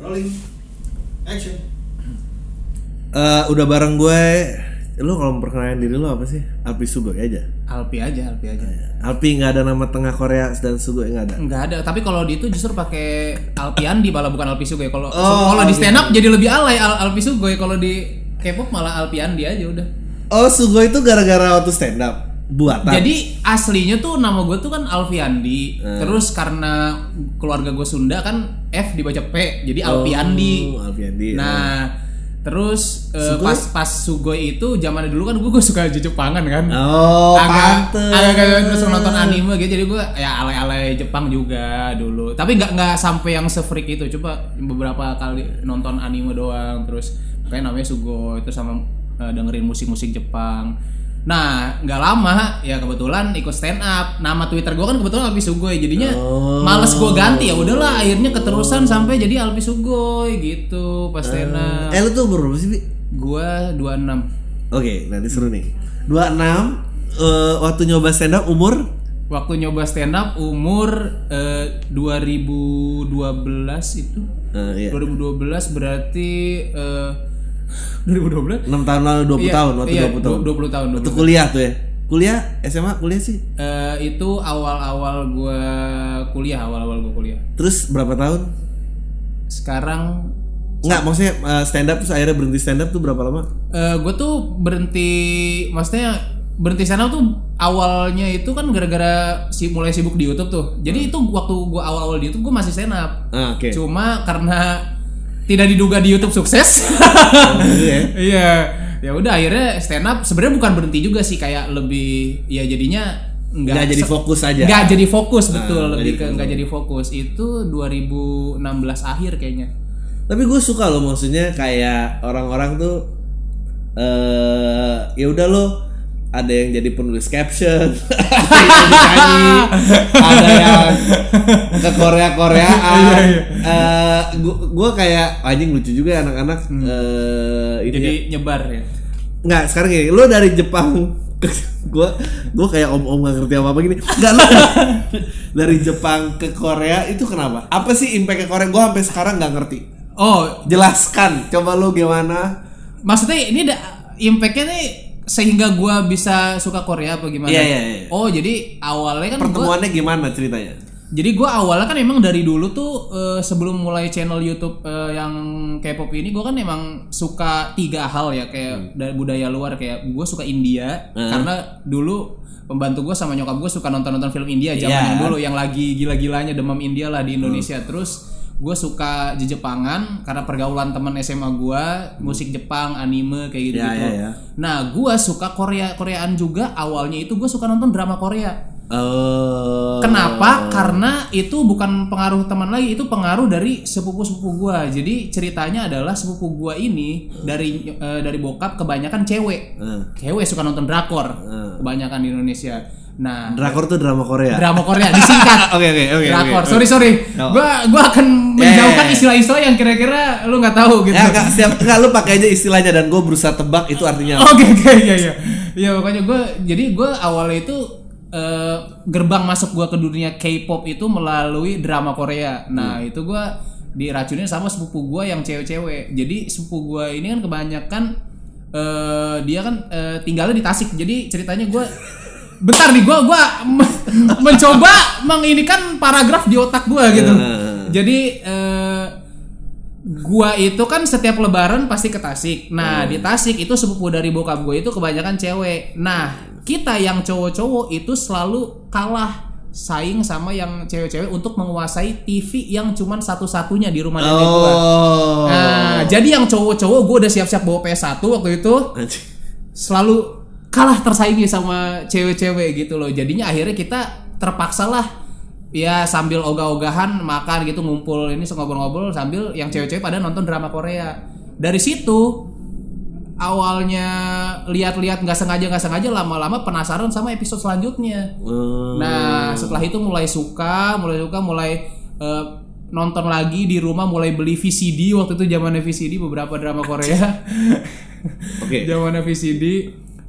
Rolling. Action. Eh udah bareng gue. Lu kalau memperkenalkan diri lu apa sih? Alpi Sugoi aja. Alpi aja, Alpi aja. Alpi nggak ada nama tengah Korea dan Sugoi nggak ada. Enggak ada, tapi kalau di itu justru pakai Alpi Andi malah bukan Alpi Sugoi. Kalau Oh, kalau di gitu. stand up jadi lebih alay Al Alpi Sugoi, kalau di K-pop malah Alpi Andi aja udah. Oh Sugoi itu gara-gara waktu stand up buatan. Jadi aslinya tuh nama gue tuh kan Alfiandi. Hmm. Terus karena keluarga gue Sunda kan F dibaca P, jadi. Oh, Alpiandi. Nah, terus eh, Sugoi? pas pas Sugoi itu zaman dulu kan gue, gue suka Jepangan kan. Oh, agak pantes. agak agak terus nonton anime gitu jadi gue ya alay-alay Jepang juga dulu tapi nggak nggak sampai yang se-freak itu coba beberapa kali nonton anime doang terus kayak namanya Sugoi terus sama eh, dengerin musik-musik Jepang nah nggak lama ya kebetulan ikut stand up nama Twitter gue kan kebetulan Alpi Sugoi jadinya Oh. males gue ganti ya udahlah akhirnya keterusan sampai jadi Alpi Sugoi gitu pas stand up Eh lu tuh berapa sih, gue 26 Oke, nanti seru nih. 26 eh waktu nyoba stand up umur Waktu nyoba stand up umur eh, 2012 itu. eh iya. 2012 berarti eh 2012? 6 tahun lalu 20 Iya, tahun waktu iya, 20 tahun. 20 tahun. 20 Waktu kuliah tuh ya. Kuliah SMA kuliah sih. Eh, itu awal-awal gua kuliah, awal-awal gua kuliah. Terus berapa tahun? Sekarang Enggak, maksudnya eh, stand up terus akhirnya berhenti stand up tuh berapa lama? eh gue tuh berhenti maksudnya berhenti stand up tuh awalnya itu kan gara-gara si mulai sibuk di YouTube tuh. Jadi itu waktu gua awal-awal di YouTube gua masih stand up. Ah, oke. Cuma karena tidak diduga di YouTube sukses. Gitu ya. Iya. Ya udah akhirnya stand up sebenarnya bukan berhenti juga sih kayak lebih ya jadinya Nggak nggak jadi fokus aja. nggak jadi fokus Ah, betul nggak lebih ke nggak jadi fokus itu 2016 akhir kayaknya. Tapi gue suka loh maksudnya kayak orang-orang tuh eh ya udah lo ada yang jadi penulis caption, ada yang jadi nyanyi, ada yang ke Korea Koreaan. Iya, gue kayak anjing lucu juga ya anak-anak eh ini Hmm. Jadi ya. nyebar ya. nggak sekarang gini, lo dari Jepang gue gue kayak om-om gak ngerti apa apa gini nggak lo dari Jepang ke Korea itu kenapa apa sih impact ke Korea gue sampai sekarang nggak ngerti Oh, Jelaskan, coba lu gimana? maksudnya ini ada impactnya nih sehingga gua bisa suka Korea apa gimana? Iya, iya, iya. Oh, jadi awalnya kan gua Pertemuannya gimana ceritanya? Jadi gue awalnya kan emang dari dulu tuh eh, sebelum mulai channel YouTube eh, yang K-pop ini gue kan emang suka tiga hal ya kayak dari budaya luar kayak gue suka India karena dulu pembantu gue sama nyokap gue suka nonton-nonton film India zaman yang dulu yang lagi gila-gilanya demam India lah di Indonesia terus gue suka Jepangan karena pergaulan teman SMA gue musik Jepang anime kayak gitu gitu. Ya, ya, ya. Nah gue suka Korea Koreaan juga awalnya itu gue suka nonton drama Korea. Oh. Kenapa? Karena itu bukan pengaruh teman lagi, itu pengaruh dari sepupu-sepupu gua. Jadi ceritanya adalah sepupu gua ini dari eh, dari bokap kebanyakan cewek. Eh, Cewek suka nonton drakor. Hmm. Kebanyakan di Indonesia. Nah, Drakor tuh drama Korea. drama Korea disingkat Oke oke oke. drakor. oke. Sorry sorry. Oh. Gua gua akan Ya, menjauhkan ya, ya. istilah-istilah yang kira-kira lu nggak tahu gitu. Ya enggak setiap enggak lu pakai aja istilahnya dan gue berusaha tebak itu artinya. Oke oke iya iya. Iya pokoknya gue jadi gue awalnya itu eh, gerbang masuk gue ke dunia K-pop itu melalui drama Korea. Nah itu gue diracunin sama sepupu gue yang cewek-cewek. Jadi sepupu gue ini kan kebanyakan eh, dia kan eh, tinggalnya di Tasik. Jadi ceritanya gue bentar nih gue gua me- mencoba menginikan paragraf di otak gue gitu. Jadi eh, gua itu kan setiap lebaran pasti ke Tasik. Nah, di Tasik itu sepupu dari bokap gue itu kebanyakan cewek. Nah, kita yang cowok-cowok itu selalu kalah saing sama yang cewek-cewek untuk menguasai TV yang cuman satu-satunya di rumah nenek gua. Oh. Nah, jadi yang cowok-cowok gue udah siap-siap bawa PS1 waktu itu selalu kalah tersaingi sama cewek-cewek gitu loh. Jadinya akhirnya kita terpaksa lah ya sambil ogah-ogahan makan gitu ngumpul ini ngobrol-ngobrol sambil yang cewek-cewek pada nonton drama Korea. Dari situ awalnya lihat-lihat nggak sengaja nggak sengaja lama-lama penasaran sama episode selanjutnya. Hmm. Nah, setelah itu mulai suka, mulai suka, mulai eh, nonton lagi di rumah, mulai beli VCD waktu itu zamannya VCD beberapa drama Korea. Oke. Zamannya VCD.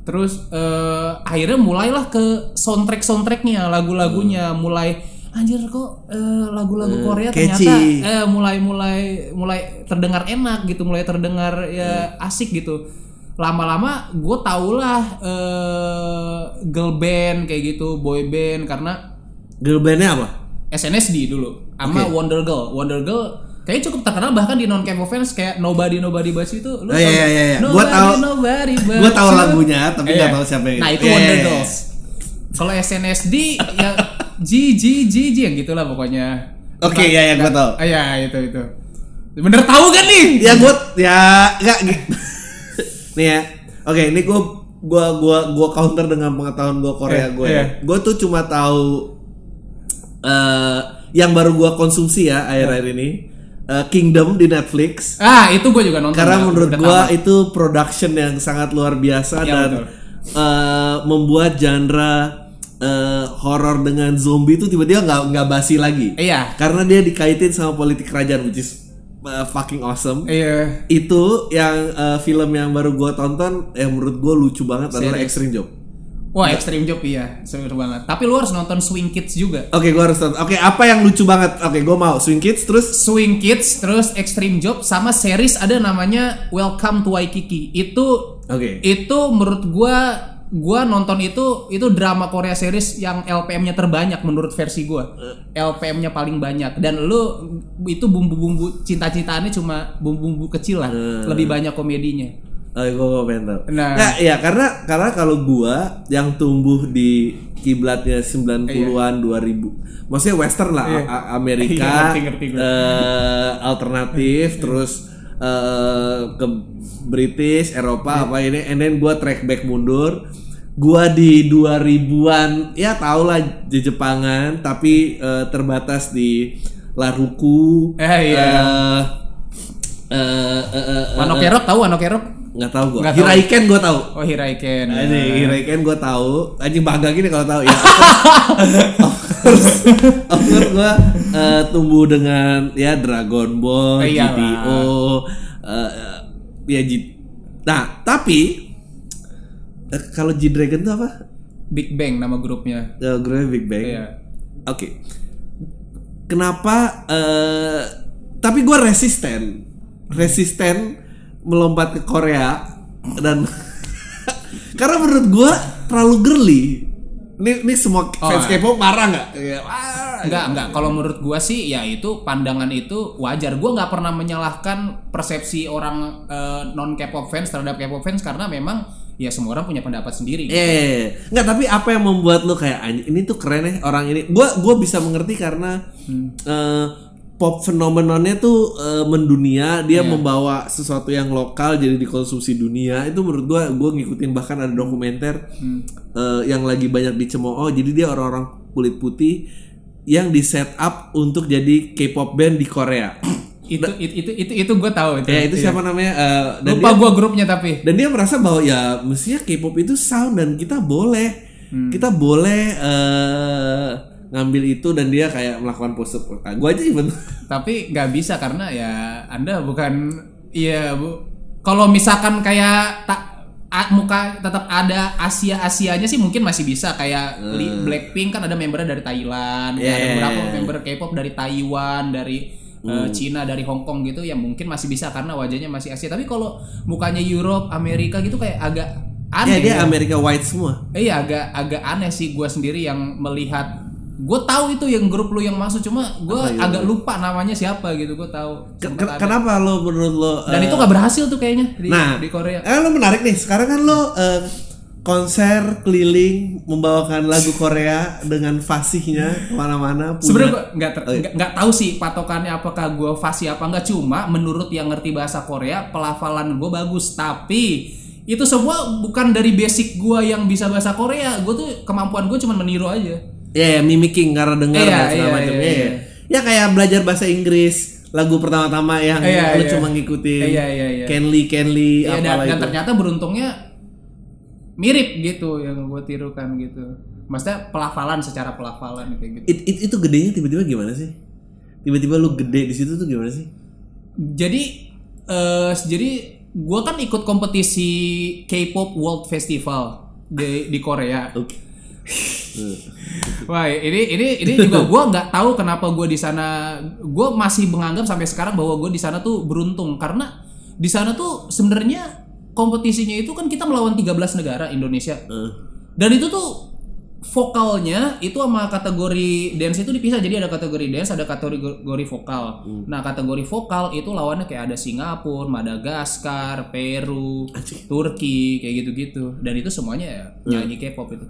Terus eh, akhirnya mulailah ke soundtrack soundtracknya, lagu-lagunya, mulai anjir kok eh, lagu-lagu Korea catchy. ternyata eh mulai mulai mulai terdengar enak gitu mulai terdengar ya asik gitu lama-lama gue tau lah eh, girl band kayak gitu boy band karena Girl bandnya apa? SNSD dulu sama Oke. Wonder Girl Wonder Girl kayaknya cukup terkenal bahkan di non K-pop fans kayak Nobody Nobody But You itu lu Oh, iya, tau iya, iya, iya. Gua Nobody, tahu- Nobody But gua tahu lagunya, tapi Iya. nggak tahu siapa yang- nah itu Wonder. Girls kalau SNSD ya G G G G yang gitulah pokoknya Oke, iya, iya, gua tahu. Ah, iya itu itu bener tahu kan nih Ya gue ya enggak nih ya. Oke, ini gue gua gua gua counter dengan pengetahuan gue Korea Iya, gue. iya. Gue tuh cuma tahu eh yang baru gua konsumsi ya akhir-akhir ini eh, Kingdom di Netflix. ah itu gue juga nonton Karena menurut tamat. itu production yang sangat luar biasa Iya, dan betul. eh, membuat genre eh, horor dengan zombie itu tiba-tiba nggak nggak basi lagi. iya Karena dia dikaitin sama politik kerajaan which is uh, fucking awesome. iya Itu yang uh, film yang baru gua tonton yang menurut gua lucu banget adalah? Extreme Job. Wah Extreme Job iya. Seru banget. Tapi lu harus nonton Swing Kids juga. Oke, gua harus tonton. Oke, apa yang lucu banget? Oke, gua mau. Swing Kids terus? Swing Kids terus Extreme Job sama series ada namanya Welcome to Waikiki. Itu Oke. itu menurut gua gua nonton itu itu drama Korea series yang LPM-nya terbanyak menurut versi gua. LPM-nya paling banyak. Dan lu itu bumbu-bumbu cinta-cintaannya cuma bumbu-bumbu kecil lah. Lebih banyak komedinya Oh, gua pengen tahu. Nah. Nah, ya karena karena kalau gua yang tumbuh di kiblatnya 90-an 2000. Maksudnya western lah, Iya. Amerika, Iya, ngerti, ngerti gue. eh, alternatif, terus eh, ke British, Eropa apa ini, and then gua track back mundur. Gua di 2000-an ya tau lah Jepangan, tapi eh, terbatas di Laruku. Eh, iya. eh, eh, eh, eh, Wano Kerok tahu Wano Kerok nggak tahu gua. Tahu. Hiraiken gua tahu. oh Hiraiken Nah, ini Hiraiken gue tahu. Anjing bangga gini kalau tahu ya. Of course, of course gue eh, tumbuh dengan ya Dragon Ball, Eh. GTO, eh, ya G. Nah, tapi eh, kalau G Dragon itu apa? Big Bang nama grupnya Eh, grupnya Big Bang. Iya. Oke. Kenapa? eh tapi gue resisten, resisten melompat ke Korea dan karena menurut gue terlalu girly. Ini, ini semua fans iya. K-pop marah nggak? Ya, wah, Enggak, enggak. Kalau menurut gua sih ya itu pandangan itu wajar. Gua nggak pernah menyalahkan persepsi orang eh, non K-pop fans terhadap K-pop fans karena memang ya semua orang punya pendapat sendiri. Eh, nggak tapi apa yang membuat lo kayak "Anjing, ini tuh keren ya orang ini. Gua gua bisa mengerti karena eh, pop fenomenonnya tuh eh, mendunia, dia membawa sesuatu yang lokal jadi dikonsumsi dunia. Itu menurut gua gua ngikutin bahkan ada dokumenter eh, yang lagi banyak dicemooh. Jadi dia orang-orang kulit putih yang di set up untuk jadi K-pop band di Korea. Itu itu itu itu, itu gue tahu itu. ya itu Iya. siapa namanya? Eh, dan Lupa gua grupnya tapi. dan dia merasa bahwa ya mestinya K-pop itu sound dan kita boleh kita boleh eh, ngambil itu dan dia kayak melakukan pose nah, gue aja even Tapi nggak bisa karena ya Anda bukan iya Bu. Kalau misalkan kayak tak a- muka tetap ada Asia Asianya sih mungkin masih bisa kayak Li- Blackpink kan ada membernya dari Thailand, ya ada Hmm. Yeah. beberapa member K-pop dari Taiwan, dari eh, Cina, dari Hong Kong gitu yang mungkin masih bisa karena wajahnya masih Asia. Tapi kalau mukanya Europe, Amerika gitu kayak agak ya aneh. dia ya. Amerika white semua Eh, Iya agak agak aneh sih gue sendiri yang melihat gue tahu itu yang grup lu yang masuk cuma gue agak lupa namanya siapa gitu gue tahu. Ken- ada. kenapa lo menurut lo dan eh, itu nggak berhasil tuh kayaknya di, nah di Korea. eh, lo menarik nih. Sekarang kan lo eh, konser keliling membawakan lagu Korea dengan fasihnya ke mana-mana punya- sebenarnya gue nggak Oh, iya. nggak nggak tahu sih patokannya apakah gue fasih apa enggak cuma menurut yang ngerti bahasa Korea pelafalan gue bagus. Tapi itu semua bukan dari basic gue yang bisa bahasa Korea. Gue tuh kemampuan gue cuma meniru aja Ya, ya, mimicking karena dengar Iya, dan segala iya, macam. iya, Iya, iya. iya. Ya kayak belajar bahasa Inggris lagu pertama-tama yang Iya, lu iya. cuma ngikutin Iya, iya, iya. Kenly Kenly Iya, dan, apalah dan itu. ternyata beruntungnya mirip gitu yang gue tirukan gitu. Maksudnya pelafalan secara pelafalan kayak gitu. It- it- itu gedenya tiba-tiba gimana sih? Tiba-tiba lu gede di situ tuh gimana sih? Jadi eh jadi gue kan ikut kompetisi K-pop World Festival di di Korea. Oke. Wah, ini ini ini juga gua nggak tahu kenapa gua di sana. Gua masih menganggap sampai sekarang bahwa gua di sana tuh beruntung. Karena di sana tuh sebenarnya kompetisinya itu kan kita melawan 13 negara Indonesia. Eh, Dan itu tuh vokalnya itu sama kategori dance itu dipisah. Jadi ada kategori dance ada kategori vokal. Nah kategori vokal itu lawannya kayak ada Singapura Madagaskar Peru Turki kayak gitu-gitu. Dan itu semuanya ya nyanyi K-pop itu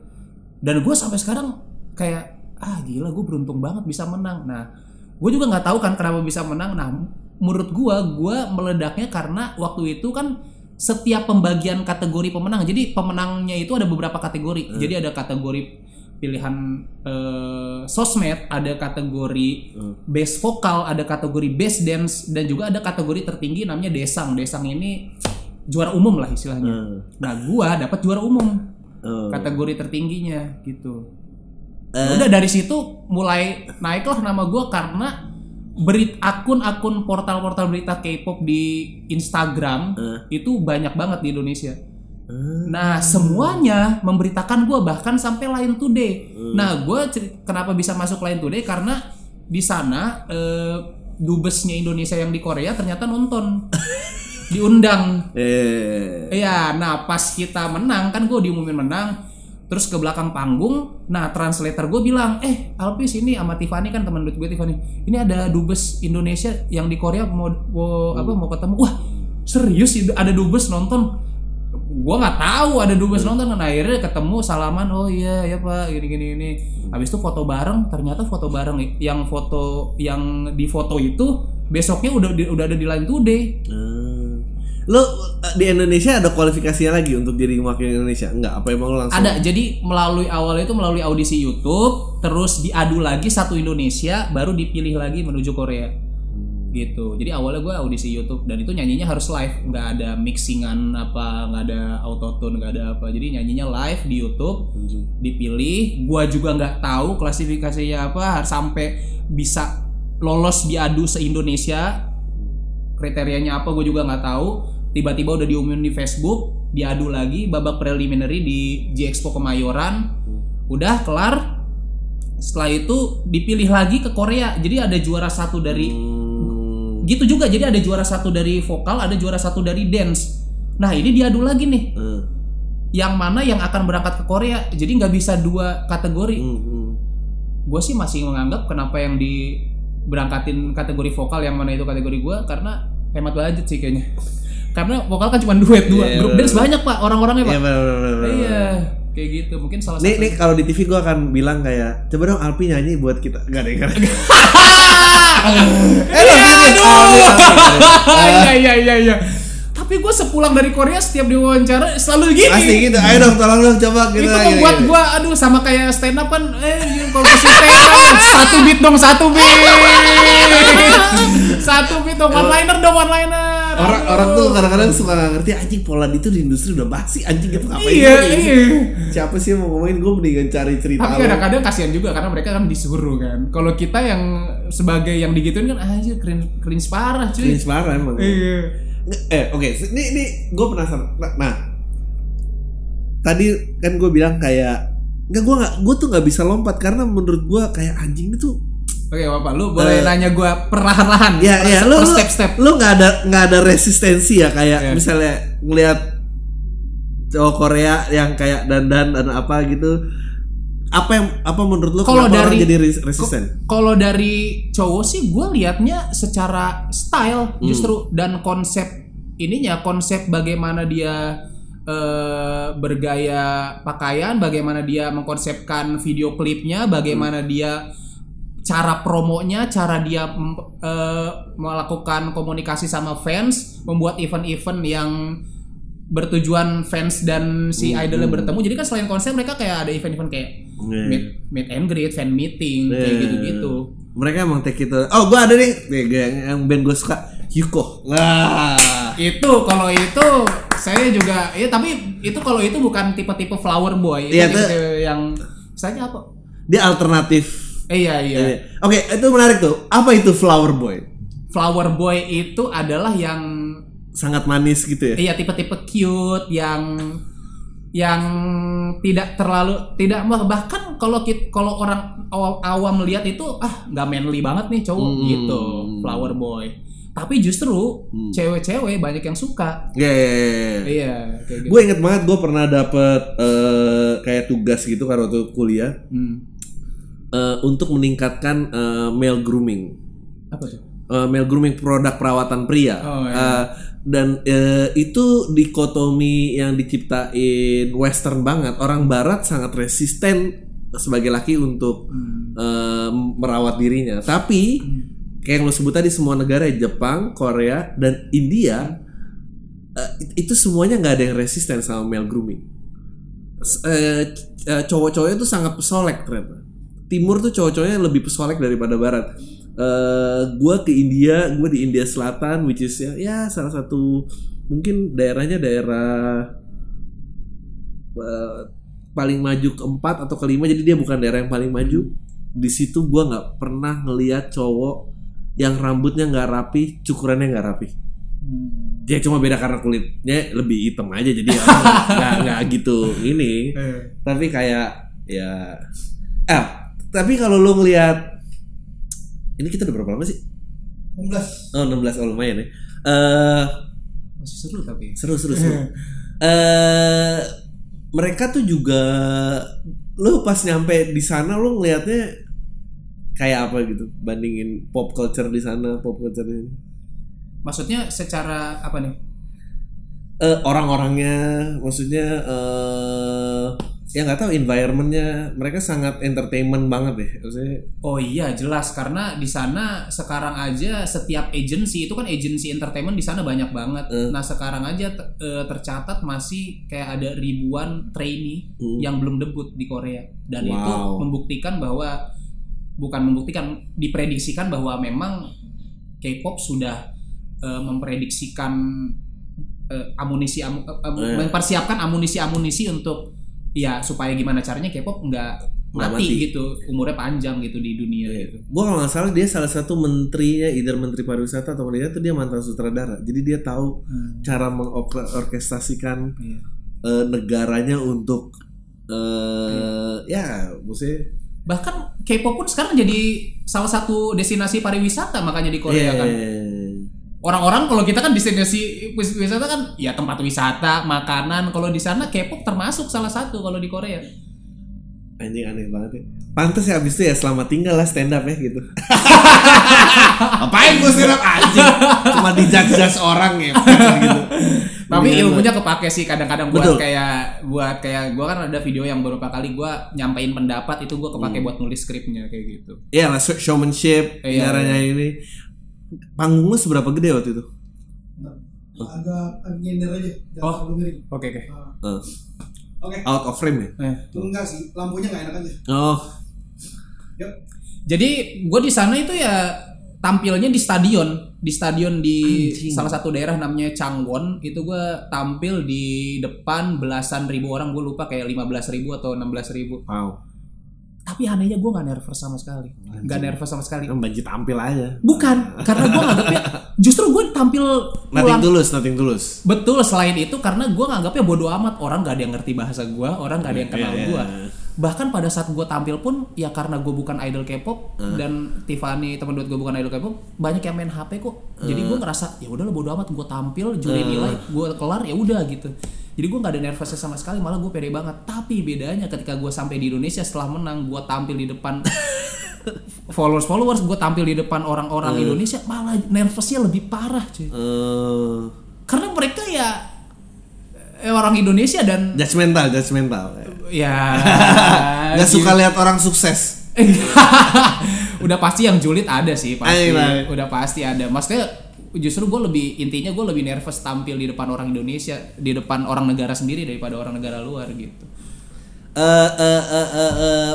dan gue sampai sekarang kayak ah gila gue beruntung banget bisa menang nah gue juga nggak tahu kan kenapa bisa menang nah menurut gue gue meledaknya karena waktu itu kan setiap pembagian kategori pemenang. Jadi pemenangnya itu ada beberapa kategori. Jadi ada kategori pilihan eh, sosmed, ada kategori best vokal, ada kategori best dance dan juga ada kategori tertinggi namanya desang. Desang ini juara umum lah istilahnya. Hmm. Nah, gua dapat juara umum Oh. kategori tertingginya gitu. Eh. Udah dari situ mulai naiklah nama gua karena berit akun-akun portal-portal berita K-pop di Instagram Eh. itu banyak banget di Indonesia. Eh. Nah semuanya memberitakan gua bahkan sampai Line Today. Nah gua ceri- kenapa bisa masuk Line Today karena di sana eh, dubesnya Indonesia yang di Korea ternyata nonton diundang Eh. Iya, nah pas kita menang kan gue diumumin menang, terus ke belakang panggung, nah translator gue bilang, eh Alpis ini sama Tiffany kan teman gue Tiffany, ini ada dubes Indonesia yang di Korea mau, mau apa mau ketemu, wah serius ada dubes nonton, gue nggak tahu ada dubes nonton, nah akhirnya ketemu salaman, oh iya ya pak, gini gini ini, habis itu foto bareng, ternyata foto bareng yang foto yang di foto itu besoknya udah udah ada di Line Today. Eh. Lo eh, di Indonesia ada kualifikasinya lagi untuk jadi wakil Indonesia? Enggak, apa emang lo langsung? Ada, jadi melalui awal itu melalui audisi YouTube, terus diadu lagi satu Indonesia, baru dipilih lagi menuju Korea. Gitu. Jadi awalnya gue audisi YouTube dan itu nyanyinya harus live, nggak ada mixingan apa, nggak ada autotune, nggak ada apa. Jadi nyanyinya live di YouTube, dipilih. Gua juga nggak tahu klasifikasinya apa, sampai bisa lolos diadu se Indonesia. Kriterianya apa gue juga nggak tahu. Tiba-tiba udah diumumin di Facebook, diadu lagi babak preliminary di J Expo Kemayoran. Udah kelar. Setelah itu dipilih lagi ke Korea. Jadi ada juara satu dari Hmm. gitu juga. Jadi ada juara satu dari vokal, ada juara satu dari dance. Nah ini diadu lagi nih. Eh. Yang mana yang akan berangkat ke Korea. Jadi nggak bisa dua kategori. Hmm, hmm. gue sih masih menganggap kenapa yang di berangkatin kategori vokal yang mana itu kategori gue karena hemat budget sih kayaknya karena vokal kan cuma duet dua Iya, grup dance banyak pak orang-orangnya pak Iya benar benar. iya kayak gitu mungkin salah Nih, satu nih kalau di TV gue akan bilang kayak coba dong Alpi nyanyi buat kita. Gak deh, gak deh. eh, Iya, iya iya iya iya tapi gue sepulang dari Korea setiap diwawancara selalu gini Pasti gitu. Ayo dong, tolong dong coba gitu. itu membuat gitu. gue aduh sama kayak stand up kan eh kalau ke stand up satu beat dong satu beat satu beat dong one liner dong one liner Orang orang tuh kadang-kadang suka gak ngerti anjing Poland itu di industri udah basi anjing gitu ngapain iya gua kayak gitu? iya Siapa sih yang mau ngomongin? Gue mendingan cari cerita tapi kadang-kadang kasihan juga karena mereka kan disuruh kan. Kalau kita yang sebagai yang digituin kan aja cringe cringe parah cuy. Cringe parah emang. iya. Eh oke, ini ini gue penasaran. Nah, nah, tadi kan gue bilang kayak nggak gue nggak gue tuh nggak bisa lompat karena menurut gue kayak anjing itu oke bapak lu boleh Eh, nanya gua perlahan-lahan. ya ya lu step-step. lu nggak ada nggak ada resistensi ya kayak Iya. misalnya ngelihat cowok Korea yang kayak dandan dan apa gitu. Apa yang apa menurut lu Kalau orang dari- jadi res- resisten? Kalau dari cowok sih gue liatnya secara style Hmm. justru dan konsep ininya konsep bagaimana dia eh, bergaya pakaian, bagaimana dia mengkonsepkan video klipnya, bagaimana dia cara promonya, cara dia eh, melakukan komunikasi sama fans, membuat event-event yang bertujuan fans dan si Hmm. idolnya bertemu. Jadi kan selain konsep mereka kayak ada event-event kayak Iya. meet, meet and greet, fan meeting, kayak Iya. gitu-gitu. mereka emang take itu oh gue ada nih yang, yang band gue suka Yuko lah Itu kalau itu saya juga ya tapi itu kalau itu bukan tipe-tipe flower boy. Itu Iya, tipe yang saya apa? dia alternatif Eh, iya iya. oke itu menarik tuh apa itu flower boy Flower boy itu adalah yang sangat manis gitu ya iya tipe-tipe cute yang yang tidak terlalu tidak bahkan kalau kalau orang awam, awam melihat itu ah nggak manly banget nih cowok Hmm. gitu flower boy tapi justru Hmm. cewek-cewek banyak yang suka Ya, ya, ya, ya. iya kayak gitu Gue inget banget gue pernah dapet eh, kayak tugas gitu kan waktu kuliah Hmm. Eh, untuk meningkatkan eh, male grooming. apa tuh Eh, male grooming produk perawatan pria. Oh, iya. Eh, dan eh, itu dikotomi yang diciptain western banget. Orang barat sangat resisten sebagai laki untuk Hmm. eh, merawat dirinya. Tapi kayak yang lo sebut tadi semua negara Jepang, Korea dan India it- itu semuanya nggak ada yang resisten sama male grooming. C- eh, cowok-cowoknya tuh sangat pesolek ternyata. Timur tuh cowok-cowoknya lebih pesolek daripada barat. Eh gue ke India, gue di India Selatan, which is ya, ya salah satu mungkin daerahnya daerah eh, paling maju keempat atau kelima, jadi dia bukan daerah yang paling maju. Di situ gue nggak pernah ngeliat cowok yang rambutnya nggak rapi, cukurannya nggak rapi. Hmm. Dia cuma beda karena kulitnya lebih hitam aja, jadi nggak nggak gitu ini Eh. tapi kayak ya eh tapi kalau lu ngelihat ini kita udah berapa lama sih? 16 oh 16 oh lumayan ya. Eh masih seru tapi. Seru seru seru. Eh mereka tuh juga lu pas nyampe di sana lu ngelihatnya kayak apa gitu? Bandingin pop culture di sana pop culture di sini? Maksudnya secara apa nih? Eh, orang-orangnya maksudnya eh ya nggak tahu environmentnya mereka sangat entertainment banget deh maksudnya Oh iya jelas karena di sana sekarang aja setiap agency itu kan agency entertainment di sana banyak banget. Eh. Nah sekarang aja eh, tercatat masih kayak ada ribuan trainee Hmm. yang belum debut di Korea dan itu Wow. membuktikan bahwa bukan membuktikan diprediksikan bahwa memang K-pop sudah eh, memprediksikan eh, amunisi amu- amu- Eh. mempersiapkan amunisi-amunisi untuk ya supaya gimana caranya K-pop nggak mati, mati. gitu umurnya panjang gitu di dunia gitu. Gue kalau nggak salah dia salah satu menterinya, either menteri pariwisata atau menteri itu dia mantan sutradara. Jadi dia tahu cara mengorkestrasikan Iya. eh, negaranya untuk eh ya, maksudnya Bahkan K-pop pun sekarang jadi salah satu destinasi pariwisata makanya di Korea eh, kan. Orang-orang kalau kita kan destinasi wis- wisata kan ya tempat wisata, makanan. Kalau di sana K-pop termasuk salah satu kalau di Korea. anjing aneh banget ya. Pantes ya abis itu ya selamat tinggal lah stand up ya gitu. Apain gue stand up anjing? Cuma dijudge orang ya. gitu. Tapi Mendingan ilmunya kepake sih kadang-kadang buat Betul. kayak buat kayak gua kan ada video yang beberapa kali gua nyampein pendapat itu gua kepake Hmm. buat nulis skripnya kayak gitu. Iya lah show- showmanship, Iya, caranya ini. Panggung lu seberapa gede waktu itu? agak nyender aja Oh. Oke oke. Ah. Eh, oke out of frame ya? Eh. enggak sih lampunya nggak enak aja Oh, yuk Jadi gue di sana itu ya tampilnya di stadion, di stadion di Anjing. salah satu daerah namanya Changwon itu gue tampil di depan belasan ribu orang gue lupa kayak 15 ribu atau 16 ribu. wow. Tapi anehnya gue nggak nervous sama sekali, nggak nervous sama sekali. Banjir tampil aja. Bukan, karena gue nganggapnya justru gue tampil Nothing pulang. tulus, nothing tulus. Betul selain itu karena gue nganggapnya bodoh amat orang gak ada yang ngerti bahasa gue, orang gak ada yang kenal Iya, gue. iya. Bahkan pada saat gue tampil pun ya karena gue bukan idol K-pop Hmm. dan Tiffany teman duet gue bukan idol K-pop, banyak yang main HP kok. Jadi gue ngerasa ya udahlah bodoh amat gue tampil, juri nilai, gue kelar ya udah gitu. Jadi gue nggak ada nervousnya sama sekali, malah gue pede banget. Tapi bedanya ketika gue sampai di Indonesia setelah menang, gue tampil di depan followers followers, gue tampil di depan orang-orang Hmm. Indonesia, malah nervousnya lebih parah cuy Eh, karena mereka ya eh, orang Indonesia dan judgmental, judgmental. ya Gak suka lihat orang sukses. udah pasti yang julid ada sih pasti Ayo, ayo. udah pasti ada maksudnya justru gue lebih intinya gue lebih nervous tampil di depan orang Indonesia di depan orang negara sendiri daripada orang negara luar gitu. Eh, eh, eh, eh, eh,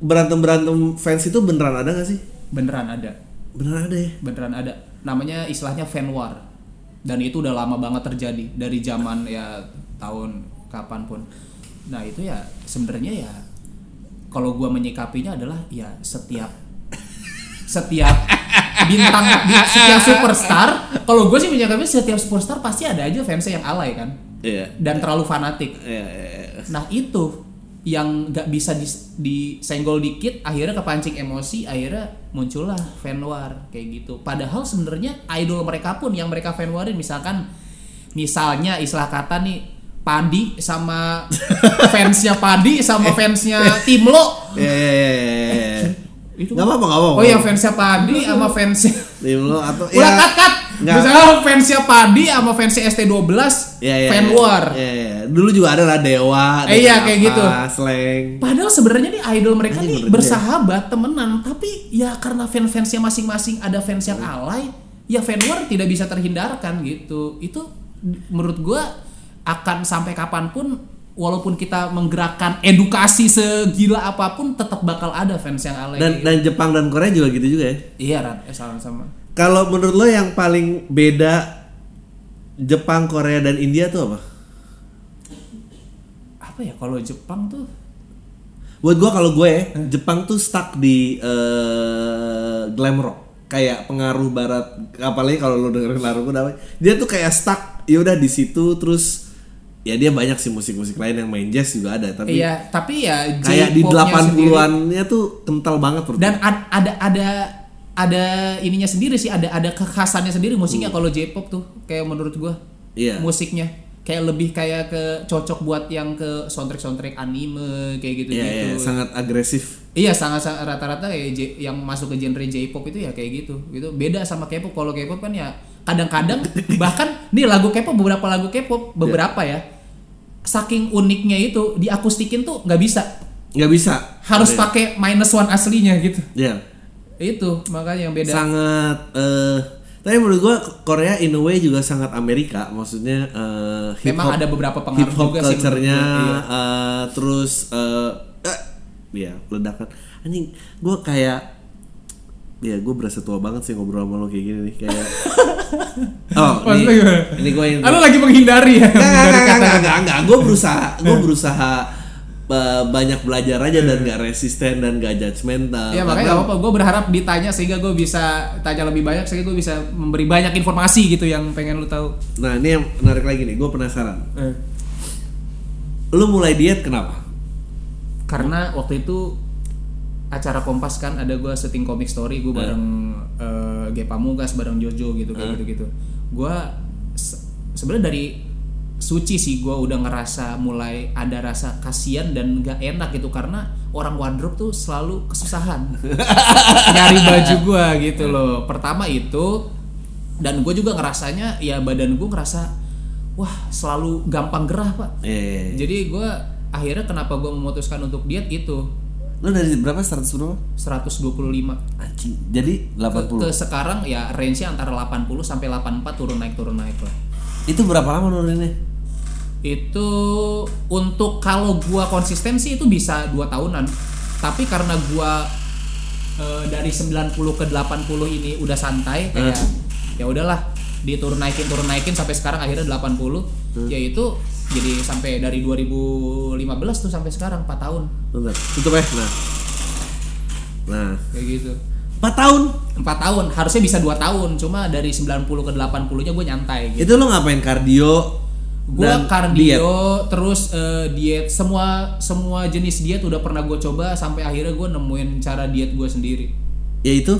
berantem berantem fans itu beneran ada gak sih? beneran ada. Beneran ada ya. beneran ada. Namanya istilahnya fan war. Dan itu udah lama banget terjadi dari zaman ya tahun kapan pun. Nah itu ya sebenarnya ya kalau gua menyikapinya adalah ya setiap setiap bintang bi- setiap superstar kalau gue sih menyikapinya setiap superstar pasti ada aja fansnya yang alay kan Iya. dan terlalu fanatik. Iya, iya, iya. Nah itu yang nggak bisa dis- disenggol dikit, akhirnya kepancing emosi, akhirnya muncullah fan war kayak gitu. Padahal sebenarnya idol mereka pun yang mereka fan warin, misalkan, misalnya istilah kata nih Padi sama fansnya Padi sama fansnya Timlo. Iya, iya, iya. Itu Nggak apa-apa, nggak apa-apa. Oh ya fansnya Padi sama fansnya Tim lo atau Udah cut cut. Nggak. Misalnya fansnya Padi sama fansnya ST12 Iya, iya, fan iya. war. Iya, iya. Dulu juga ada lah Dewa. Eh, iya, kayak apa, gitu. Slang. Padahal sebenarnya nih idol mereka Anjing, nih bener bersahabat, temenan, tapi ya karena fans-fansnya masing-masing ada fans yang alay, ya fan war tidak bisa terhindarkan gitu. Itu menurut gua akan sampai kapan pun walaupun kita menggerakkan edukasi segila apa pun tetap bakal ada fans yang alay. Dan gitu. dan Jepang dan Korea juga gitu juga ya. iya, Ran, eh, sama-sama. Kalau menurut lo yang paling beda Jepang, Korea dan India tuh apa? Apa ya kalau Jepang tuh Buat gua kalau gue Jepang tuh stuck di eh, glam rock kayak pengaruh barat apalagi kalau lo dengerin lagu namanya dia tuh kayak stuck ya udah di situ terus ya dia banyak sih musik-musik lain yang main jazz juga ada tapi Iya, tapi ya kayak di J-popnya sendiri- 80-annya tuh kental banget menurut dan ad- ada ada ada ininya sendiri sih ada ada kekhasannya sendiri musiknya kalau J-pop tuh kayak menurut gua Hmm. Iya. musiknya. Kayak lebih kayak ke cocok buat yang ke soundtrack soundtrack anime kayak gitu Iya, gitu iya, sangat agresif. iya sangat rata-rata kayak J- yang masuk ke genre J-pop itu ya kayak gitu. Gitu. Beda sama K-pop. Kalau K-pop kan ya kadang-kadang bahkan nih lagu K-pop beberapa lagu K-pop beberapa ya saking uniknya itu diakustikin tuh nggak bisa nggak bisa. harus Iya. pakai minus one aslinya gitu Iya. itu makanya yang beda Sangat eh tapi menurut gua Korea in a way juga sangat Amerika, maksudnya eh hip Memang ada beberapa pengaruh hip hop juga sih culture-nya iya. eh, terus eh eh, ya ledakan. Anjing, gua kayak ya gue berasa tua banget sih ngobrol sama lo kayak gini nih kayak oh Maksudnya ini, gimana? ini gue yang Lo lagi menghindari ya enggak, menghindari enggak, enggak. Gue berusaha, gue berusaha uh, banyak belajar aja dan gak resisten dan gak judgmental. Ya makanya gak apa-apa, gue berharap ditanya sehingga gue bisa tanya lebih banyak sehingga gue bisa memberi banyak informasi gitu yang pengen lu tahu. Nah ini yang menarik lagi nih, gue penasaran. Eh. Lu mulai diet kenapa? Karena waktu itu acara Kompas kan ada gue syuting comic story gue bareng eh, Ge Pamungkas bareng Jojo gitu kayak gitu gitu. Gue se- sebenarnya dari suci sih gue udah ngerasa mulai ada rasa kasihan dan gak enak gitu karena orang wardrobe tuh selalu kesusahan. Nyari baju gue gitu loh. Pertama itu dan gue juga ngerasanya ya badan gue ngerasa wah selalu gampang gerah pak. Eh, jadi gue akhirnya kenapa gue memutuskan untuk diet itu lu dari berapa? 100 berapa? 125 Anjing, jadi ke, 80. ke sekarang ya range nya antara 80 sampai 84 turun naik turun naik lah Itu berapa lama nuruninnya? itu untuk kalau gua konsistensi itu bisa dua tahunan tapi karena gua eh, dari 90 ke 80 ini udah santai kayak ya udahlah diturun naikin turun naikin sampai sekarang akhirnya 80 ya itu jadi sampai dari 2015 tuh sampai sekarang 4 tahun Bentar, tutup ya. Nah. Nah, kayak gitu 4 tahun. 4 tahun harusnya bisa 2 tahun cuma dari 90 ke 80 nya gue nyantai gitu Itu lu ngapain kardio? gue kardio diet? terus eh, diet semua semua jenis diet udah pernah gue coba sampai akhirnya gue nemuin cara diet gue sendiri Ya itu?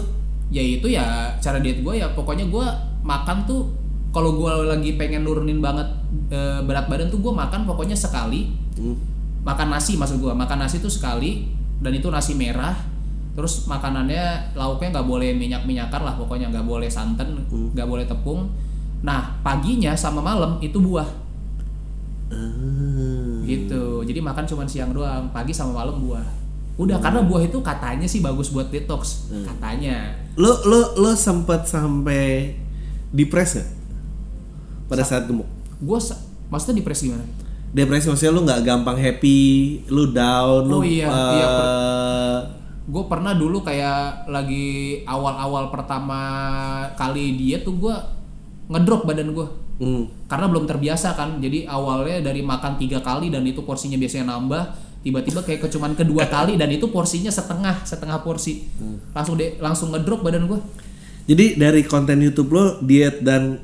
ya itu ya cara diet gue ya pokoknya gue makan tuh kalau gue lagi pengen nurunin banget eh, berat badan tuh gue makan pokoknya sekali. Hmm. makan nasi maksud gue makan nasi tuh sekali dan itu nasi merah. Terus makanannya lauknya nggak boleh minyak minyakan lah pokoknya nggak boleh santan nggak boleh tepung. Nah paginya sama malam itu buah. Ah. gitu. Jadi makan cuma siang doang pagi sama malam buah. Udah karena buah itu katanya sih bagus buat detox katanya. Lo lo lo sempat sampai depres gak? Pada saat gemuk. Gue maksudnya depres gimana? Depresi maksudnya lu nggak gampang happy, lu down, lu Oh iya, eh, iya, gue pernah dulu kayak lagi awal-awal pertama kali diet tuh gue ngedrop badan gue hmm. karena belum terbiasa kan jadi awalnya dari makan tiga kali dan itu porsinya biasanya nambah tiba-tiba kayak kecuman kedua kali dan itu porsinya setengah setengah porsi. Langsung deh langsung ngedrop badan gue Jadi dari konten YouTube lo diet dan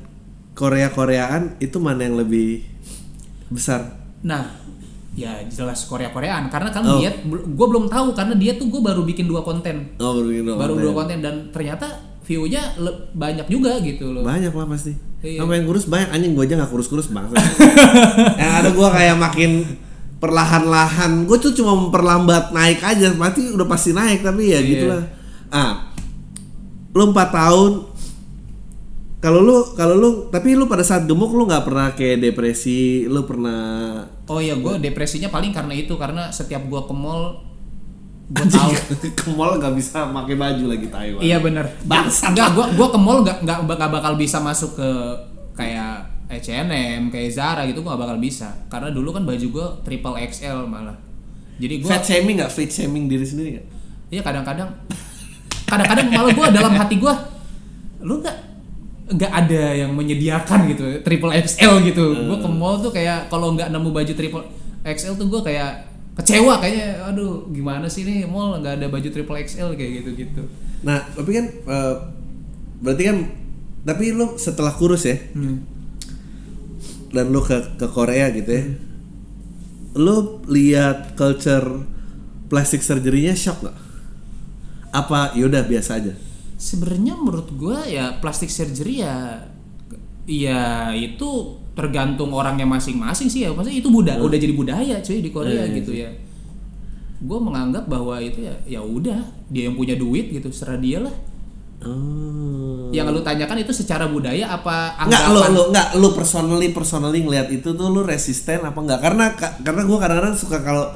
Korea Koreaan itu mana yang lebih besar. Nah, ya jelas Korea Koreaan karena kan Oh. dia gue belum tahu karena dia tuh gue baru bikin dua konten, Oh, baru bikin baru konten. dua konten dan ternyata view-nya banyak juga gitu loh. Banyak lah pasti. Iya. Sama yang kurus banyak anjing gua aja nggak kurus-kurus bangsa. yang ada gua kayak makin perlahan-lahan. Gue tuh cuma memperlambat naik aja, mati udah pasti naik tapi ya Iya. gitulah. Ah, lu 4 tahun kalau lu kalau lu tapi lu pada saat gemuk lu nggak pernah kayak depresi, lu pernah Oh iya, gue depresinya paling karena itu karena setiap gue ke mall gue tahu. ke mall nggak bisa pakai baju lagi Taiwan. iya bener. Bangsat. Enggak, gue gua ke mall nggak nggak nggak bakal bisa masuk ke kayak H&M, kayak Zara gitu gue gak bakal bisa. Karena dulu kan baju gue triple XL malah. Jadi gue Fat shaming nggak? Fat shaming diri sendiri nggak? Iya kadang-kadang kadang-kadang malah gue dalam hati gue lu nggak nggak ada yang menyediakan gitu triple XL gitu gue ke mall tuh kayak kalau nggak nemu baju triple XL tuh gue kayak kecewa kayaknya aduh gimana sih nih mall nggak ada baju triple XL kayak gitu gitu Nah, tapi kan eh, berarti kan tapi lu setelah kurus ya dan lu ke ke Korea gitu ya. Lu lihat culture plastic surgery-nya shock nggak? Apa yaudah biasa aja? Sebenarnya menurut gue ya plastik surgery ya ya itu tergantung orangnya masing-masing sih ya. Maksudnya itu budaya udah jadi budaya cuy di Korea Iya, gitu ya. Gue menganggap bahwa itu ya ya udah dia yang punya duit gitu serah dia lah. Oh. yang lu tanyakan itu secara budaya apa Enggak, lu lu enggak lu personally personally ngelihat itu tuh lu resisten apa enggak? Karena ka- karena gua kadang-kadang suka kalau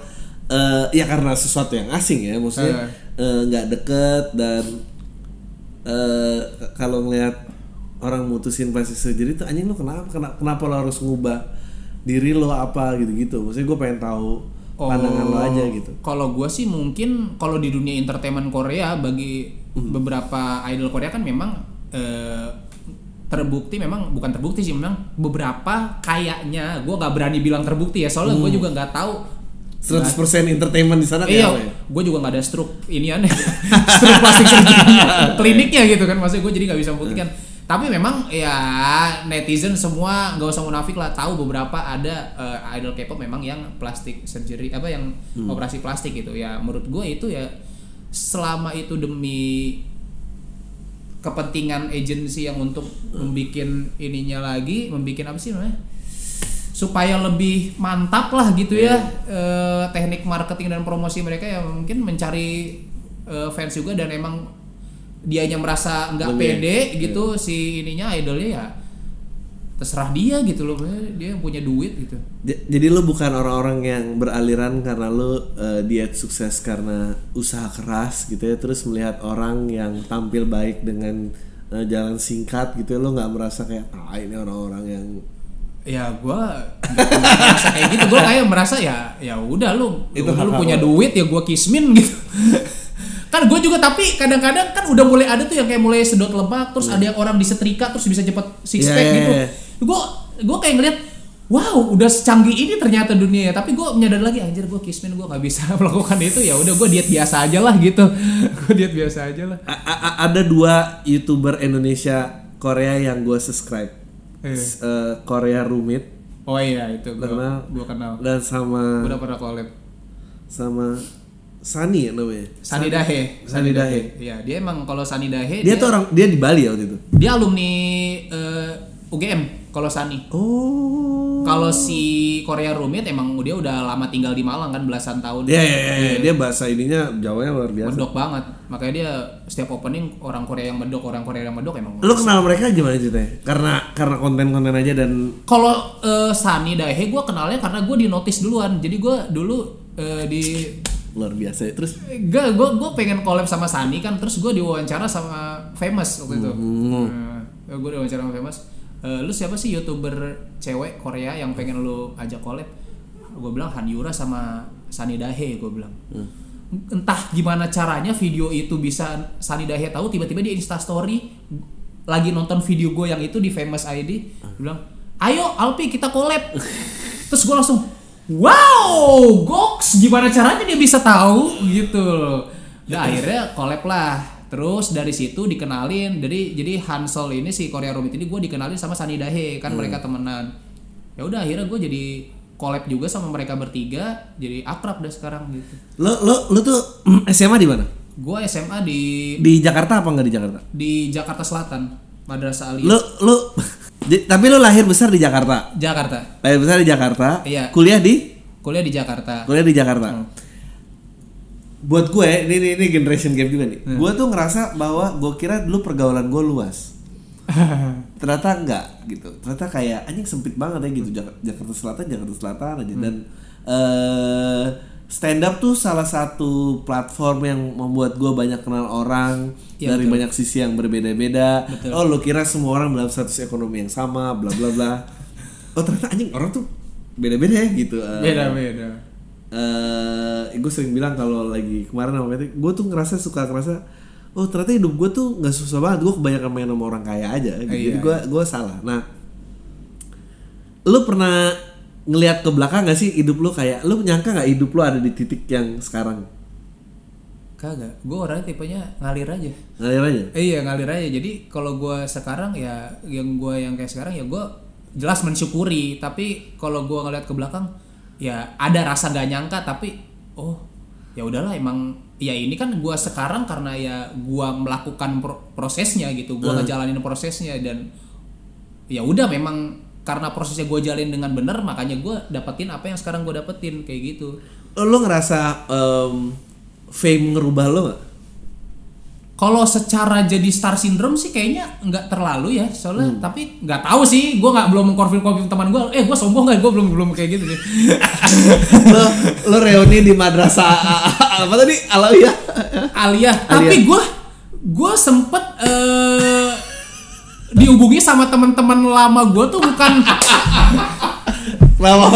eh, ya karena sesuatu yang asing ya, maksudnya eh, nggak deket dan eh, kalau ngelihat orang mutusin plastic surgery itu anjing lu kenapa kenapa, kenapa lo harus ngubah diri lo apa gitu-gitu. Maksudnya gue pengen tahu pandangan lo aja gitu. Kalau gue sih mungkin kalau di dunia entertainment Korea bagi Hmm. beberapa idol Korea kan memang eh, terbukti memang bukan terbukti sih memang beberapa kayaknya gue gak berani bilang terbukti ya soalnya Hmm. gue juga nggak tahu 100% entertainment di sana Iya, ya? gue juga nggak ada stroke ini aneh, stroke plastik kliniknya gitu kan, maksudnya gue jadi nggak bisa membuktikan. Tapi memang ya netizen semua nggak usah munafik lah tahu beberapa ada eh, idol K-pop memang yang plastik surgery apa yang Hmm. operasi plastik gitu ya. Menurut gue itu ya selama itu demi kepentingan agensi yang untuk membikin ininya lagi, membikin apa sih namanya? Supaya lebih mantap lah gitu ya eh, teknik marketing dan promosi mereka ya mungkin mencari eh, fans juga dan emang dianya merasa nggak pede gitu si ininya idolnya ya terserah dia gitu loh dia yang punya duit gitu. Jadi lu bukan orang-orang yang beraliran karena lu eh, diet sukses karena usaha keras gitu ya terus melihat orang yang tampil baik dengan jalan singkat gitu ya, lu nggak merasa kayak ah ini orang-orang yang ya merasa kayak gitu. Gua kayak merasa ya ya udah lu Itu lu punya lo. duit ya gua kismin gitu. Kan gue juga tapi kadang-kadang kan udah mulai ada tuh yang kayak mulai sedot lemak terus ada yang orang disetrika terus bisa cepet six Iya, pack iya, gitu. iya. gue gue kayak ngeliat wow udah secanggih ini ternyata dunia ya. Tapi gue menyadari lagi anjir gue kismin gue nggak bisa melakukan itu. Ya udah gue diet biasa aja lah gitu. Gue diet biasa aja lah. A- a- a- ada dua youtuber Indonesia Korea yang gue subscribe Eh. S- eh, Korea Rumit oh iya itu gue Kenal. gue kenal dan sama udah pernah collab sama Sani ya namanya Sani Dahe Sani Dahe. Iya, dia emang kalau Sani Dahe dia tuh orang dia di Bali ya waktu itu dia alumni eh, UGM kalau Sani. oh Kalau si Korea Rumit emang dia udah lama tinggal di Malang kan belasan tahun. ya ya ya, ya. dia bahasa ininya Jawanya luar biasa Medok banget. Makanya dia setiap opening orang Korea yang medok, orang Korea yang medok emang. Lu kenal mereka gimana ceritanya? Karena karena konten-konten aja dan Kalau eh, Sani Dahe gue kenalnya karena gue di notice duluan. Jadi gue dulu eh, di luar biasa ya. Terus Gak, gue gue pengen collab sama Sani kan, terus gue diwawancara sama Famous waktu itu. Hmm. gue diwawancara sama Famous. "Eh, lu siapa sih youtuber cewek Korea yang pengen lu ajak collab? Gue bilang Han Yura sama Sani Dahe, gue bilang. Hmm. Entah gimana caranya video itu bisa Sani Dahe tahu tiba-tiba di Insta Story lagi nonton video gue yang itu di Famous ID, dia bilang, ayo Alpi kita collab. Terus gue langsung, wow, goks, gimana caranya dia bisa tahu gitu loh. Nah akhirnya collab lah. Terus dari situ dikenalin, jadi jadi Hansol ini si Korea Rumit ini gue dikenalin sama Sani Dahe kan mereka temenan. Ya udah akhirnya gue jadi collab juga sama mereka bertiga jadi akrab dah sekarang gitu Lo lo lo tuh SMA di mana? gue SMA di Di Jakarta apa enggak di Jakarta? di Jakarta Selatan Madrasah Aliyah Lo lo tapi lo lahir besar di Jakarta. Jakarta Lahir besar di Jakarta. Iya. Kuliah di kuliah di Jakarta kuliah di Jakarta. Buat gue ini ini, ini generation gap juga nih. Gue tuh ngerasa bahwa gue kira dulu pergaulan gue luas. Ternyata enggak gitu. Ternyata kayak anjing sempit banget ya gitu Jak- Jakarta Selatan Jakarta Selatan aja dan eh stand up tuh salah satu platform yang membuat gue banyak kenal orang Iya, dari betul. banyak sisi yang berbeda-beda. Oh, lo kira semua orang dalam status ekonomi yang sama, bla bla bla. oh, ternyata anjing orang tuh beda-beda ya gitu. Eh, beda beda eh gue sering bilang kalau lagi kemarin sama Patrick, gue tuh ngerasa suka ngerasa oh ternyata hidup gue tuh nggak susah banget gue kebanyakan main sama orang kaya aja gitu. Iya. jadi gue gue salah nah lu pernah ngelihat ke belakang gak sih hidup lu kayak lu nyangka nggak hidup lu ada di titik yang sekarang kagak gue orangnya tipenya ngalir aja ngalir aja Eh, iya ngalir aja. Jadi kalau gue sekarang ya yang gue yang kayak sekarang ya gue jelas mensyukuri. Tapi kalau gue ngeliat ke belakang ya ada rasa gak nyangka. Tapi oh ya udahlah emang ya ini kan gue sekarang karena ya gue melakukan pro- prosesnya gitu. Gue ngejalanin prosesnya dan ya udah memang karena prosesnya gue jalin dengan benar makanya gue dapetin apa yang sekarang gue dapetin kayak gitu. lu ngerasa em, fame ngerubah lo gak? Kalau secara jadi star syndrome sih kayaknya nggak terlalu ya soalnya tapi nggak tahu sih gue nggak belum mengkonfirm konfirm teman gue eh gue sombong nggak? Gue belum belum kayak gitu lo lo reuni di madrasah apa tadi? Alawiyah? Alia tapi gue gue sempet eh, dihubungi sama teman-teman lama gue tuh bukan lama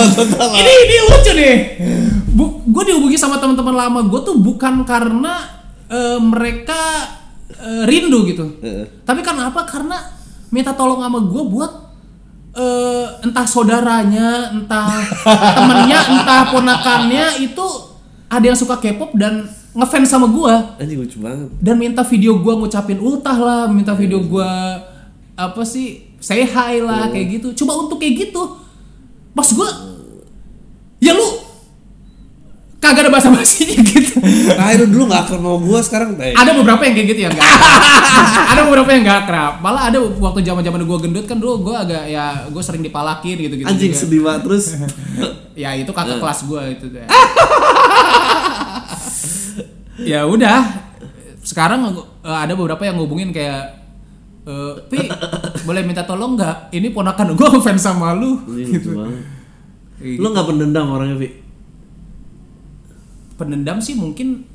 ini ini lucu nih. Bu, gue dihubungi sama teman-teman lama gue tuh bukan karena eh, mereka eh, rindu gitu. Heeh. tapi karena apa? Karena minta tolong sama gue buat eh, entah saudaranya entah temennya entah ponakannya itu ada yang suka K-pop dan ngefans sama gue anjing lucu banget. Dan minta video gua ngucapin ultah lah, minta video gua apa sih say hi lah kayak gitu. Coba untuk kayak gitu, pas gua ya lu kagak ada bahasa basinya gitu. nah itu dulu gak akan mau gue sekarang teh ada beberapa yang kayak gitu ya enggak. ada beberapa yang enggak akrab. Malah ada waktu zaman-zaman gua gendut kan dulu gua agak ya gua sering dipalakin gitu-gitu. anjing juga. sedih banget terus Ya itu kakak kelas gua itu deh. ya udah. Sekarang eh, ada beberapa yang ngubungin kayak eh Pi, boleh minta tolong nggak? Ini ponakan gua fans sama lu. Anjing, lucu banget Kayak lu gak pendendam orangnya Vi Pendendam sih mungkin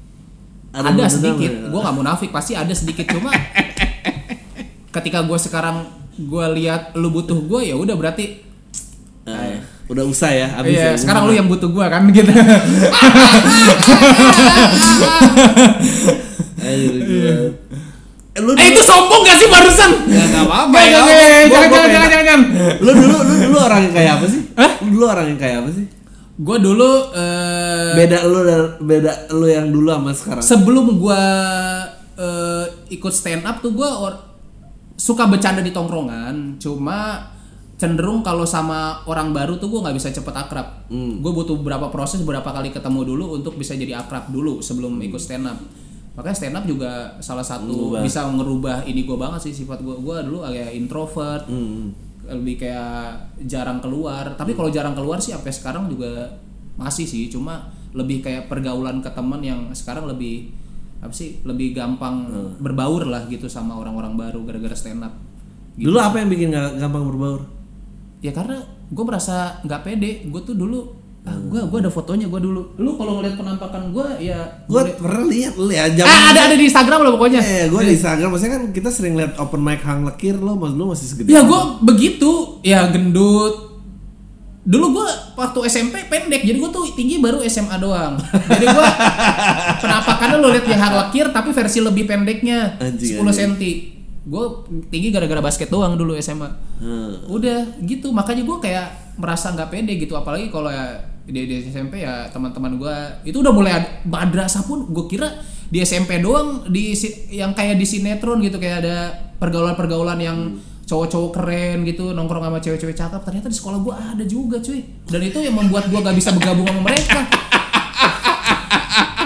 Ada ada, sedikit. ya? Gua nggak munafik pasti ada sedikit cuma ketika gua sekarang gua lihat lu butuh gua ya udah berarti Eh, udah usah ya abis Iya, ya sekarang lu yang butuh gua kan gitu. Banget. Eh, lu eh itu sombong gak sih barusan? Ya, nggak apa-apa, ya. Jangan jangan jangan jangan. lu dulu lu dulu orang yang kayak apa sih Hah? lu dulu orang yang kayak apa sih Gue dulu eh, beda lu dan beda lu yang dulu sama sekarang. sebelum gua eh, ikut stand up tuh gua or- suka bercanda di tongkrongan. Cuma cenderung kalau sama orang baru tuh gua nggak bisa cepet akrab. Gue butuh beberapa proses beberapa kali ketemu dulu untuk bisa jadi akrab dulu sebelum ikut stand up. Makanya stand up juga salah satu Mengubah. bisa ngerubah ini gue banget sih sifat gue gue dulu agak introvert. Hmm. Lebih kayak jarang keluar. Tapi kalau jarang keluar sih sampai sekarang juga masih sih. Cuma lebih kayak pergaulan ke teman yang sekarang lebih apa sih lebih gampang berbaur lah gitu sama orang-orang baru gara-gara stand up gitu. dulu apa yang bikin gak gampang berbaur? Ya karena gue merasa nggak pede. Gue tuh dulu ah gue gue ada fotonya gue dulu lu kalau ngeliat penampakan gue ya gue pernah lihat lu ya ah zaman ada ada di Instagram lo pokoknya eh gue di Instagram maksudnya kan kita sering lihat open mic hang lekir lo mas lu masih segede Ya gue begitu, ya gendut. Dulu gue waktu SMP pendek, jadi gue tuh tinggi baru SMA doang. Jadi gue penampakannya lo lihat ya hang lekir tapi versi lebih pendeknya, Anjing, 10 cm. Gue tinggi gara-gara basket doang dulu SMA. Hmm. Udah gitu, makanya gue kayak merasa nggak pede gitu, apalagi kalau ya di, di SMP ya teman-teman gue itu udah mulai ada, madrasah pun gue kira di SMP doang di yang kayak di sinetron gitu kayak ada pergaulan-pergaulan yang cowok-cowok keren gitu nongkrong sama cewek-cewek cakep. Ternyata di sekolah gue ada juga cuy. Dan itu yang membuat gue gak bisa bergabung sama mereka.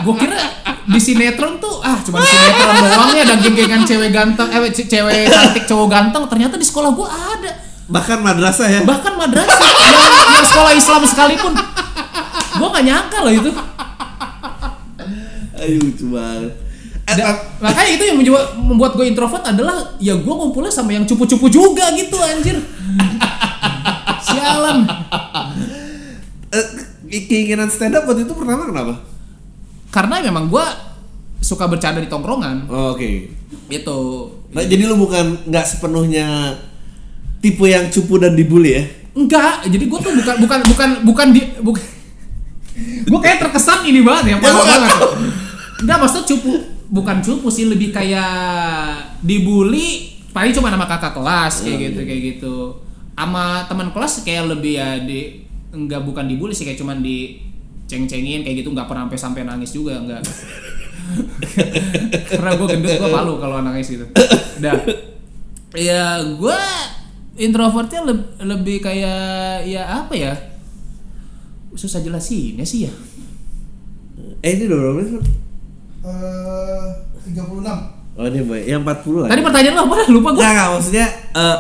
Gue kira di sinetron tuh ah cuma sinetron doang ya dan geng-gengan cewek ganteng eh ce- cewek cantik cowok ganteng ternyata di sekolah gue ada. Bahkan madrasah ya. bahkan madrasah. Yang, yang sekolah Islam sekalipun gue gak nyangka loh itu Ayo lucu banget. Eh, Da- makanya itu yang membuat gue introvert adalah ya gue ngumpulnya sama yang cupu-cupu juga gitu anjir sialan eh, keinginan stand up waktu itu pertama kenapa? karena memang gue suka bercanda di tongkrongan Oh, Oke. itu Nah, jadi lu bukan nggak sepenuhnya tipe yang cupu dan dibully ya? enggak jadi gue tuh bukan bukan bukan bukan di bukan gue kayak terkesan ini banget ya parah banget enggak maksud cupu bukan cupu sih lebih kayak dibully paling cuma nama kakak kelas kayak gitu kayak gitu. Sama teman kelas kayak lebih ya di enggak bukan dibully sih kayak cuman di ceng-cengin kayak gitu nggak pernah sampai sampai nangis juga enggak karena gue gendut gue malu kalau nangis gitu. Dah. Ya gue introvertnya leb- lebih kayak ya apa ya susah jelasinnya sih ya Eh ini udah berapa menit? Bang? Eh, 36 Oh ini boy, yang 40 lah. tadi pertanyaan lo apa lupa gue Nggak, maksudnya eh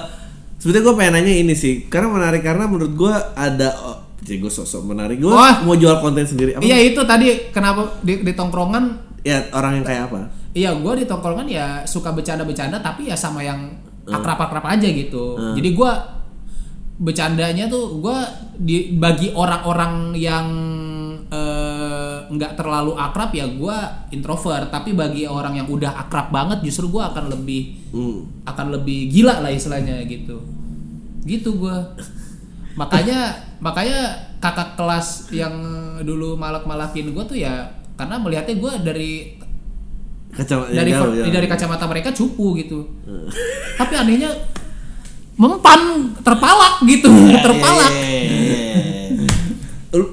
sebetulnya gue pengen nanya ini sih karena menarik karena menurut gue ada oh, jadi gue sosok menarik gue Oh. mau jual konten sendiri apa? iya itu tadi kenapa di, di tongkrongan ya orang yang kayak apa? iya gue di tongkrongan ya suka bercanda-bercanda tapi ya sama yang akrab-akrab aja gitu jadi gue bercandanya tuh gue di bagi orang-orang yang eh, nggak terlalu akrab ya gue introvert. Tapi bagi orang yang udah akrab banget justru gue akan lebih Hmm. akan lebih gila lah istilahnya gitu. Gitu gua. Makanya makanya kakak kelas yang dulu malak-malakin gua tuh ya karena melihatnya gua dari dari jauh, jauh. dari kacamata mereka cupu gitu. Tapi anehnya mempan terpalak gitu terpalak.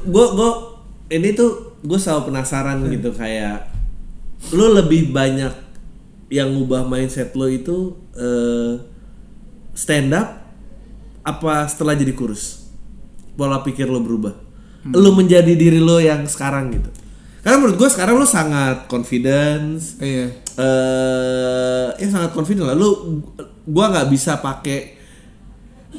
gue gue ini tuh gue selalu penasaran gitu kayak lu lebih banyak yang ngubah mindset lo itu eh, stand up apa setelah jadi kurus? Pola pikir lo berubah. Lu menjadi diri lo yang sekarang gitu. Karena menurut gue sekarang lo sangat confidence iya. eh ya sangat confident lah. Lu gua nggak bisa pakai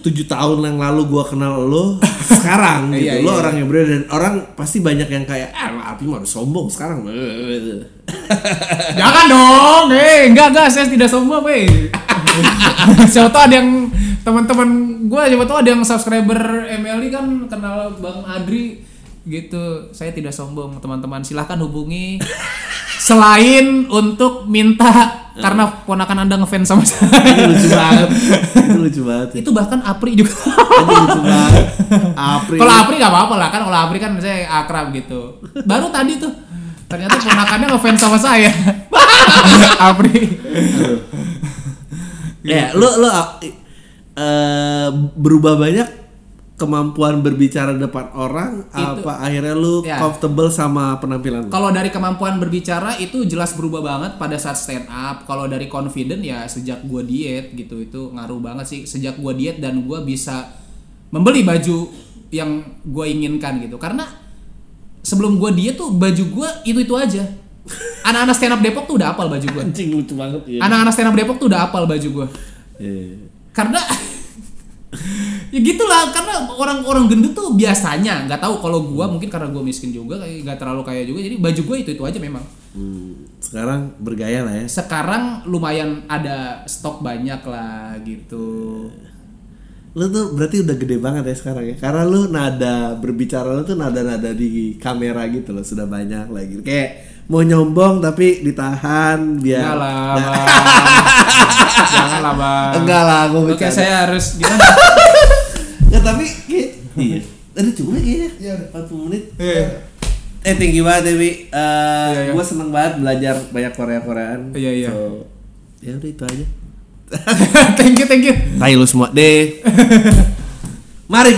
tujuh tahun yang lalu gua kenal lo sekarang gitu. Iya, lo iya. orang yang berbeda dan orang pasti banyak yang kayak ah api mah sombong sekarang. Jangan dong eh enggak enggak saya tidak sombong eh. Siapa tahu ada yang teman-teman gue siapa tahu ada yang subscriber MLI kan kenal Bang Adri gitu saya tidak sombong teman-teman. Silahkan hubungi selain untuk minta karena ponakan anda ngefans sama itu saya. lucu banget. Itu lucu banget. Ya. itu bahkan Apri juga. Itu lucu banget. April kalau Apri nggak apa-apa lah kan kalau Apri kan saya akrab gitu. Baru tadi tuh ternyata ponakannya ngefans sama saya. Apri. Ya lo lo eh, berubah banyak kemampuan berbicara depan orang Itu- apa akhirnya lu Ya. comfortable sama penampilan lu? Kalau dari kemampuan berbicara itu jelas berubah banget pada saat stand up. Kalau dari confident ya sejak gua diet gitu itu ngaruh banget sih. Sejak gua diet dan gua bisa membeli baju yang gua inginkan gitu. Karena sebelum gua diet tuh baju gua itu itu aja. Anak-anak stand up Depok tuh udah apal baju gua. Anjing lucu banget ya. Anak-anak stand up Depok tuh udah apal baju gua. Iya. Karena ya gitulah karena orang-orang gendut tuh biasanya nggak tahu kalau gua mungkin karena gua miskin juga kayak nggak terlalu kaya juga jadi baju gua itu itu aja memang Hmm, sekarang bergaya lah ya. sekarang lumayan ada stok banyak lah gitu Lu tuh berarti udah gede banget ya sekarang ya. Karena lu nada berbicara lu tuh nada-nada di kamera gitu loh sudah banyak lagi. Kayak mau nyombong tapi ditahan biar Enggak lah, Nah, Bang. Jangan lah, Bang. Enggak lah, gua Oke, saya harus gimana? Nggak, tapi kayak iya. Tadi cuma kayaknya. Iya, udah. 40 menit. Iya. Eh thank you banget Dewi. Eh Iya, iya. gue seneng banget belajar banyak Korea Koreaan. Iya, iya. So, ya udah itu aja. thank you, thank you. Tai lu semua deh. Mari Pak.